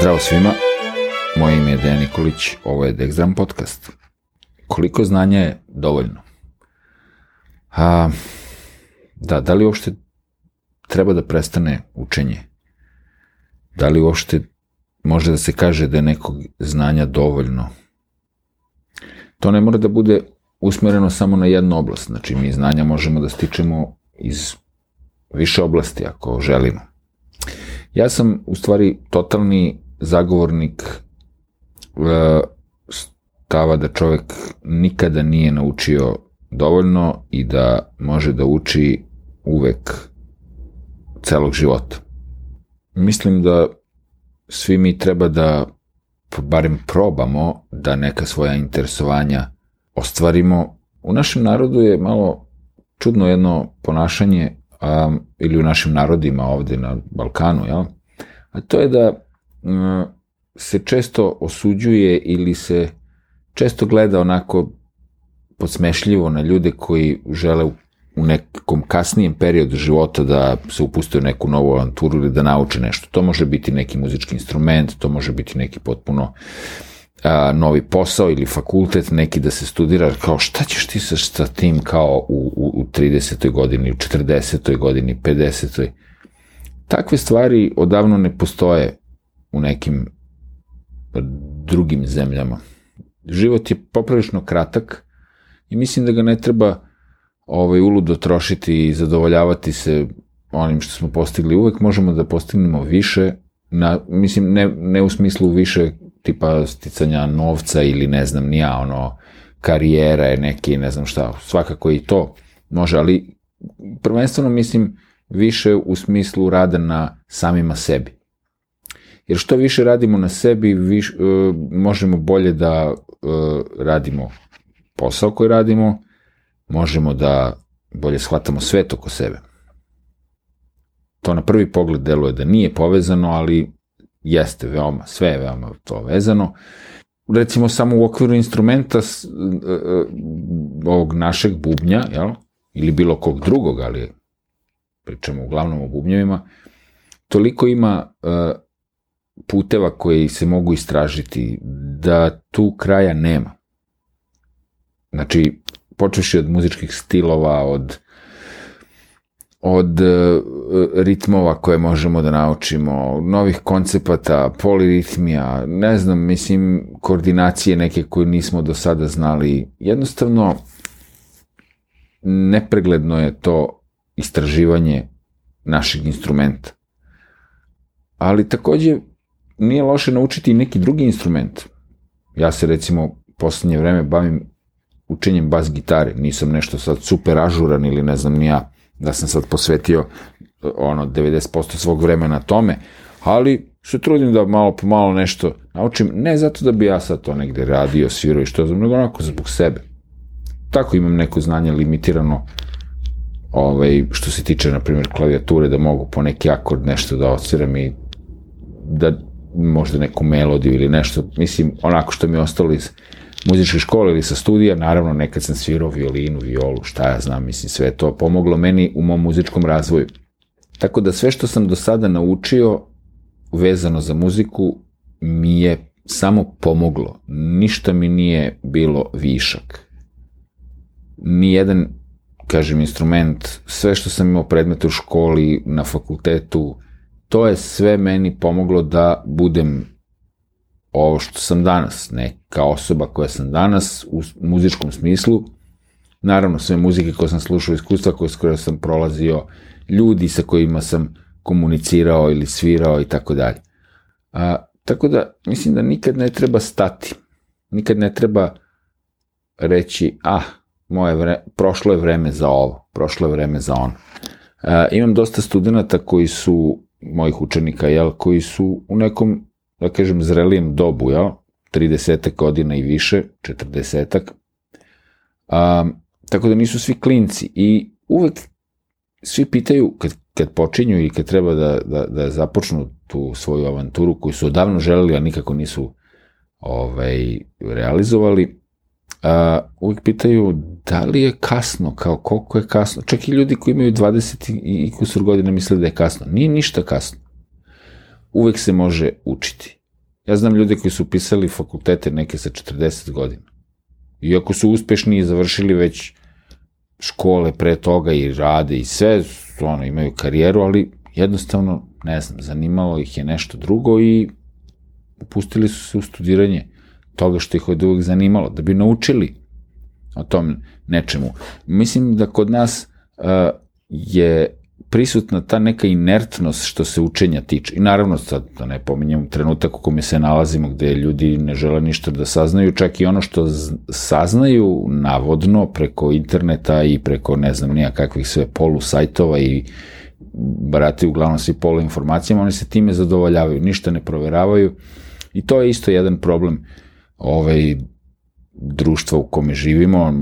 Zdravo svima, moje ime je Dejan Nikolić, ovo je Dexdram podcast. Koliko znanja je dovoljno? A, da, da li uopšte treba da prestane učenje? Da li uopšte može da se kaže da je nekog znanja dovoljno? To ne mora da bude usmereno samo na jednu oblast, znači mi znanja možemo da stičemo iz više oblasti ako želimo. Ja sam u stvari totalni zagovornik e, stava da čovek nikada nije naučio dovoljno i da može da uči uvek celog života. Mislim da svi mi treba da barem probamo da neka svoja interesovanja ostvarimo. U našem narodu je malo čudno jedno ponašanje ili u našim narodima ovde na Balkanu, jel? a to je da se često osuđuje ili se često gleda onako podsmešljivo na ljude koji žele u nekom kasnijem periodu života da se upuste u neku novu avanturu ili da nauče nešto. To može biti neki muzički instrument, to može biti neki potpuno a, novi posao ili fakultet, neki da se studira, kao šta ćeš ti sa, sa tim kao u, u, u 30. godini, u 40. godini, 50. Takve stvari odavno ne postoje u nekim drugim zemljama. Život je poprilično kratak i mislim da ga ne treba ovaj, uludo trošiti i zadovoljavati se onim što smo postigli. Uvek možemo da postignemo više, na, mislim, ne, ne u smislu više tipa sticanja novca ili ne znam nija, ono, karijera je neki, ne znam šta, svakako i to može, ali prvenstveno mislim više u smislu rada na samima sebi. Jer što više radimo na sebi, viš, uh, možemo bolje da uh, radimo posao koji radimo, možemo da bolje shvatamo svet oko sebe. To na prvi pogled deluje da nije povezano, ali jeste veoma, sve je veoma to vezano. Recimo samo u okviru instrumenta s, e, ovog našeg bubnja, jel? ili bilo kog drugog, ali pričamo uglavnom o bubnjevima, toliko ima uh, puteva koji se mogu istražiti da tu kraja nema. Znači, počeši od muzičkih stilova, od od uh, ritmova koje možemo da naučimo, novih koncepata, poliritmija, ne znam, mislim, koordinacije neke koje nismo do sada znali. Jednostavno, nepregledno je to istraživanje našeg instrumenta. Ali takođe nije loše naučiti neki drugi instrument. Ja se recimo poslednje vreme bavim učenjem bas gitare, nisam nešto sad super ažuran ili ne znam ni ja da sam sad posvetio ono 90% svog vremena tome, ali se trudim da malo po malo nešto naučim, ne zato da bi ja sad to negde radio, svirao i što znam, nego onako zbog sebe. Tako imam neko znanje limitirano ovaj, što se tiče, na primjer, klavijature, da mogu po neki akord nešto da osviram i da možda neku melodiju ili nešto, mislim, onako što mi je ostalo iz muzičke škole ili sa studija, naravno nekad sam svirao violinu, violu, šta ja znam, mislim sve to pomoglo meni u mom muzičkom razvoju. Tako da sve što sam do sada naučio vezano za muziku mi je samo pomoglo. Ništa mi nije bilo višak. Nijedan, kažem, instrument, sve što sam imao predmete u školi, na fakultetu, to je sve meni pomoglo da budem ovo što sam danas, neka osoba koja sam danas u muzičkom smislu, naravno sve muzike koje sam slušao, iskustva koje skoro sam prolazio, ljudi sa kojima sam komunicirao ili svirao i tako dalje. A, tako da mislim da nikad ne treba stati, nikad ne treba reći, ah, moje vre, prošlo je vreme za ovo, prošlo je vreme za ono. A, imam dosta studenta koji su, mojih učenika, jel, koji su u nekom da kažem, zrelijem dobu, ja, 30 godina i više, 40 A, tako da nisu svi klinci i uvek svi pitaju kad, kad počinju i kad treba da, da, da započnu tu svoju avanturu koju su odavno želeli, a nikako nisu ovaj, realizovali, a, uvek pitaju da li je kasno, kao koliko je kasno. Čak i ljudi koji imaju 20 i, kusur godina misle da je kasno. Nije ništa kasno uvek se može učiti. Ja znam ljude koji su pisali fakultete neke sa 40 godina. Iako su uspešni i završili već škole pre toga i rade i sve, ono, imaju karijeru, ali jednostavno, ne znam, zanimalo ih je nešto drugo i upustili su se u studiranje toga što ih od uvek zanimalo, da bi naučili o tom nečemu. Mislim da kod nas uh, je prisutna ta neka inertnost što se učenja tiče. I naravno, sad da ne pominjem trenutak u kome se nalazimo gde ljudi ne žele ništa da saznaju, čak i ono što saznaju navodno preko interneta i preko ne znam nija kakvih sve polu sajtova i barati uglavnom svi polu informacijama, oni se time zadovoljavaju, ništa ne proveravaju i to je isto jedan problem ovaj, društva u kome živimo,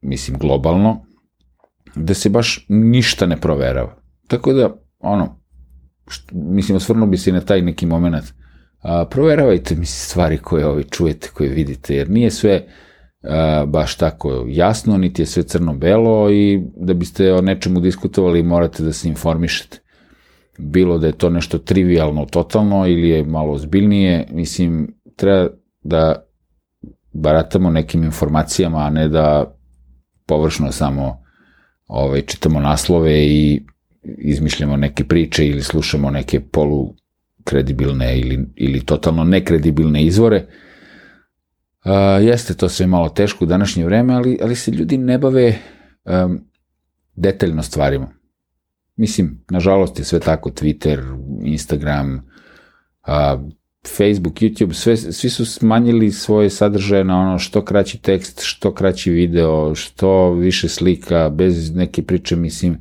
mislim globalno, da se baš ništa ne proverava. Tako da, ono, što, mislim, osvrnuo bi se na taj neki moment. A, proveravajte mi stvari koje ovi čujete, koje vidite, jer nije sve a, baš tako jasno, niti je sve crno-belo i da biste o nečemu diskutovali morate da se informišete. Bilo da je to nešto trivialno, totalno ili je malo ozbiljnije, mislim, treba da baratamo nekim informacijama, a ne da površno samo ovaj, čitamo naslove i izmišljamo neke priče ili slušamo neke polu kredibilne ili, ili totalno nekredibilne izvore. Uh, jeste to sve malo teško u današnje vreme, ali, ali se ljudi ne bave um, detaljno stvarima. Mislim, nažalost je sve tako, Twitter, Instagram, uh, Facebook, YouTube, sve, svi su smanjili svoje sadržaje na ono što kraći tekst, što kraći video, što više slika, bez neke priče, mislim,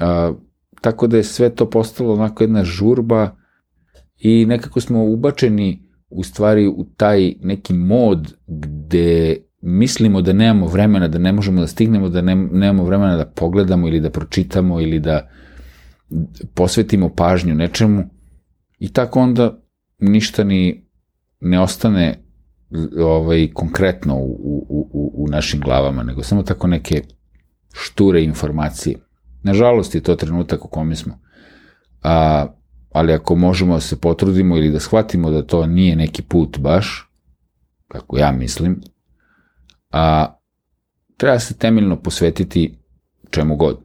A, tako da je sve to postalo onako jedna žurba i nekako smo ubačeni u stvari u taj neki mod gde mislimo da nemamo vremena, da ne možemo da stignemo, da ne, nemamo vremena da pogledamo ili da pročitamo ili da posvetimo pažnju nečemu. I tako onda ništa ni ne ostane ovaj, konkretno u, u, u, u našim glavama, nego samo tako neke šture informacije. Nažalost je to trenutak u kome smo. A, ali ako možemo da se potrudimo ili da shvatimo da to nije neki put baš, kako ja mislim, a, treba se temeljno posvetiti čemu god.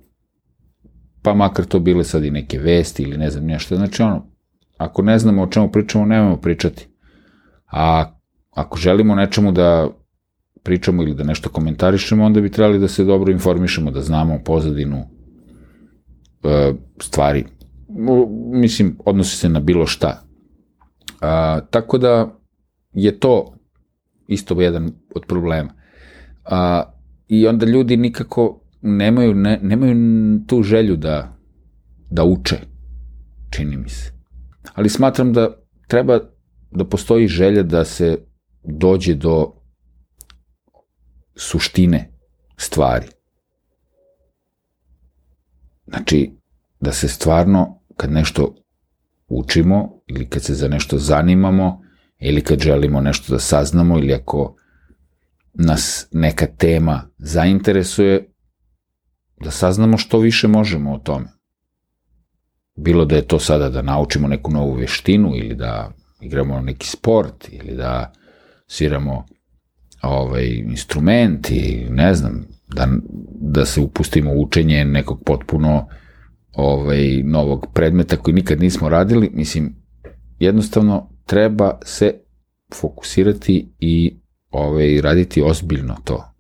Pa makar to bile sad i neke vesti ili ne znam nešto. Znači ono, ako ne znamo o čemu pričamo, nemojmo pričati. A ako želimo nečemu da pričamo ili da nešto komentarišemo, onda bi trebali da se dobro informišemo, da znamo pozadinu E, stvari. Mislim, odnosi se na bilo šta. A, tako da je to isto jedan od problema. A, I onda ljudi nikako nemaju, ne, nemaju tu želju da, da uče, čini mi se. Ali smatram da treba da postoji želja da se dođe do suštine stvari. Znači, da se stvarno, kad nešto učimo, ili kad se za nešto zanimamo, ili kad želimo nešto da saznamo, ili ako nas neka tema zainteresuje, da saznamo što više možemo o tome. Bilo da je to sada da naučimo neku novu veštinu, ili da igramo neki sport, ili da sviramo ovaj, instrument, i ne znam, da, da se upustimo u učenje nekog potpuno ovaj, novog predmeta koji nikad nismo radili, mislim, jednostavno treba se fokusirati i ovaj, raditi ozbiljno to.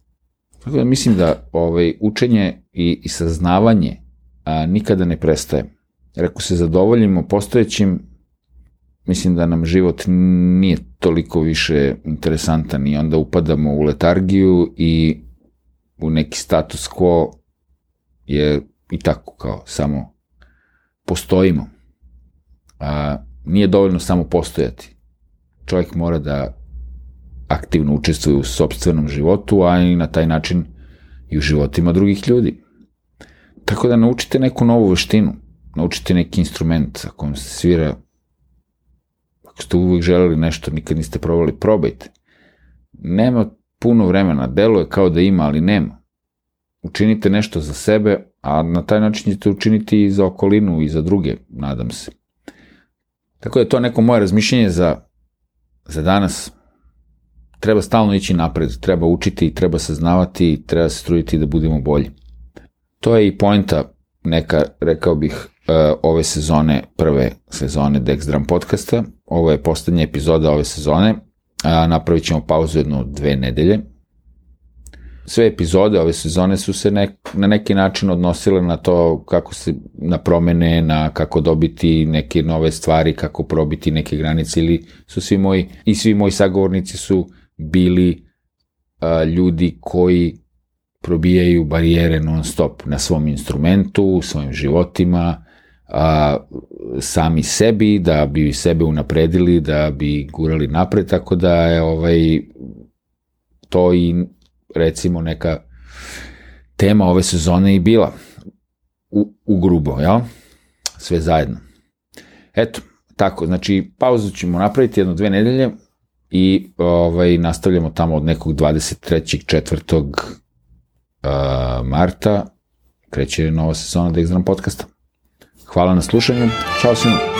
Tako da mislim da ovaj, učenje i, i saznavanje a, nikada ne prestaje. Ako se zadovoljimo postojećim, mislim da nam život nije toliko više interesantan i onda upadamo u letargiju i u neki status quo je i tako kao samo postojimo. A, nije dovoljno samo postojati. Čovjek mora da aktivno učestvuje u sobstvenom životu, a i na taj način i u životima drugih ljudi. Tako da naučite neku novu veštinu, naučite neki instrument, ako vam se svira, ako ste uvijek želeli nešto, nikad niste probali, probajte. Nema puno vremena, deluje kao da ima, ali nema učinite nešto za sebe, a na taj način ćete učiniti i za okolinu i za druge, nadam se. Tako da je to neko moje razmišljenje za za danas treba stalno ići napred, treba učiti, treba saznavati, treba se truditi da budemo bolji. To je i poenta neka, rekao bih, ove sezone, prve sezone Dexdram podcasta. Ovo je poslednja epizoda ove sezone. Napravit ćemo pauzu jednu dve nedelje. Sve epizode ove sezone su se nek, na neki način odnosile na to kako se, na promene, na kako dobiti neke nove stvari, kako probiti neke granice ili su svi moji, i svi moji sagovornici su bili a, ljudi koji probijaju barijere non stop na svom instrumentu, u svojim životima, a, sami sebi, da bi sebe unapredili, da bi gurali napred, tako da je ovaj, to i recimo neka tema ove sezone i bila u, u grubo, jel? Sve zajedno. Eto, tako, znači pauzu ćemo napraviti jedno dve nedelje i ovaj, nastavljamo tamo od nekog 23. četvrtog marta kreće nova sezona Dexdram podcasta. Hvala na slušanju. Ćao svima.